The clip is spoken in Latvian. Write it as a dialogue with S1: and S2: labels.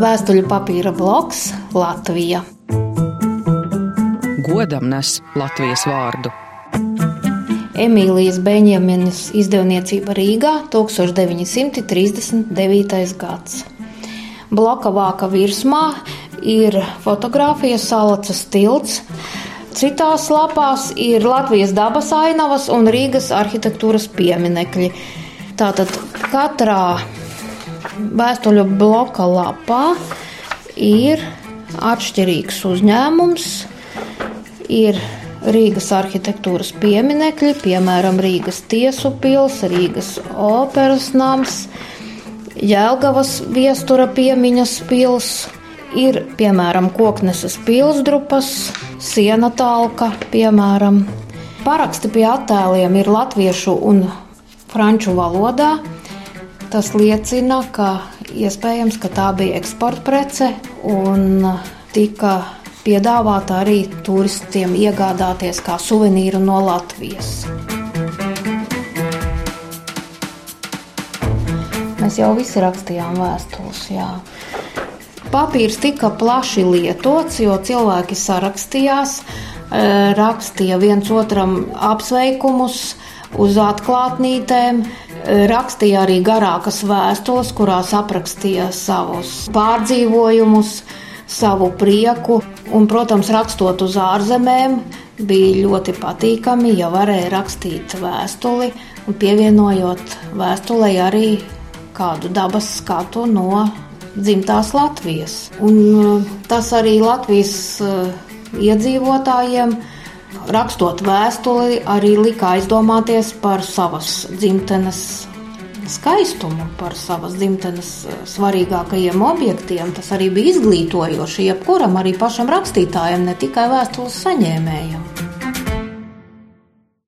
S1: Vēstuļu papīra bloks Latvija.
S2: Godam nes Latvijas vārdu.
S1: Emīlijas Beņģaminas izdevniecība Rīgā 1939. gads. Bloka vāka virsmā ir fotografijas salacas tilts. Citās lapās ir Latvijas dabas ainavas un Rīgas arhitektūras pieminekļi. Tātad katrā vēstuļu bloka lapā ir atšķirīgs uzņēmums, ir Rīgas arhitektūras pieminekļi, piemēram, Rīgas tiesu pils, Rīgas operas nams, Jēlgavas viestura piemiņas pils, ir piemēram kokneses pilsdrupas, siena talka, piemēram. Paraksti pie attēliem ir latviešu un franču valodā. Tas liecina, ka iespējams, ka tā bija eksporta prece un tika piedāvāta arī turistiem iegādāties kā suvenīru no Latvijas. Mēs jau visi rakstījām vēstules. Jā. Papīrs tika plaši lietots, jo cilvēki sarakstījās, eh, rakstīja viens otram apsveikumus uz atklātnītēm, eh, rakstīja arī garākas vēstules, kurās aprakstīja savus pārdzīvojumus, savu prieku. Un, protams, rakstot uz ārzemēm, bija ļoti patīkami, ja varēja rakstīt vēstuli un pievienojot vēstulei arī kādu dabas skatu no dzimtās Latvijas. Un uh, tas arī Latvijas uh, iedzīvotājiem, rakstot vēstuli, arī lika aizdomāties par savas dzimtenes skaistumu, par savas dzimtenes uh, svarīgākajiem objektiem. Tas arī bija izglītojoši jebkuram, arī pašam rakstītājam, ne tikai vēstules saņēmējam.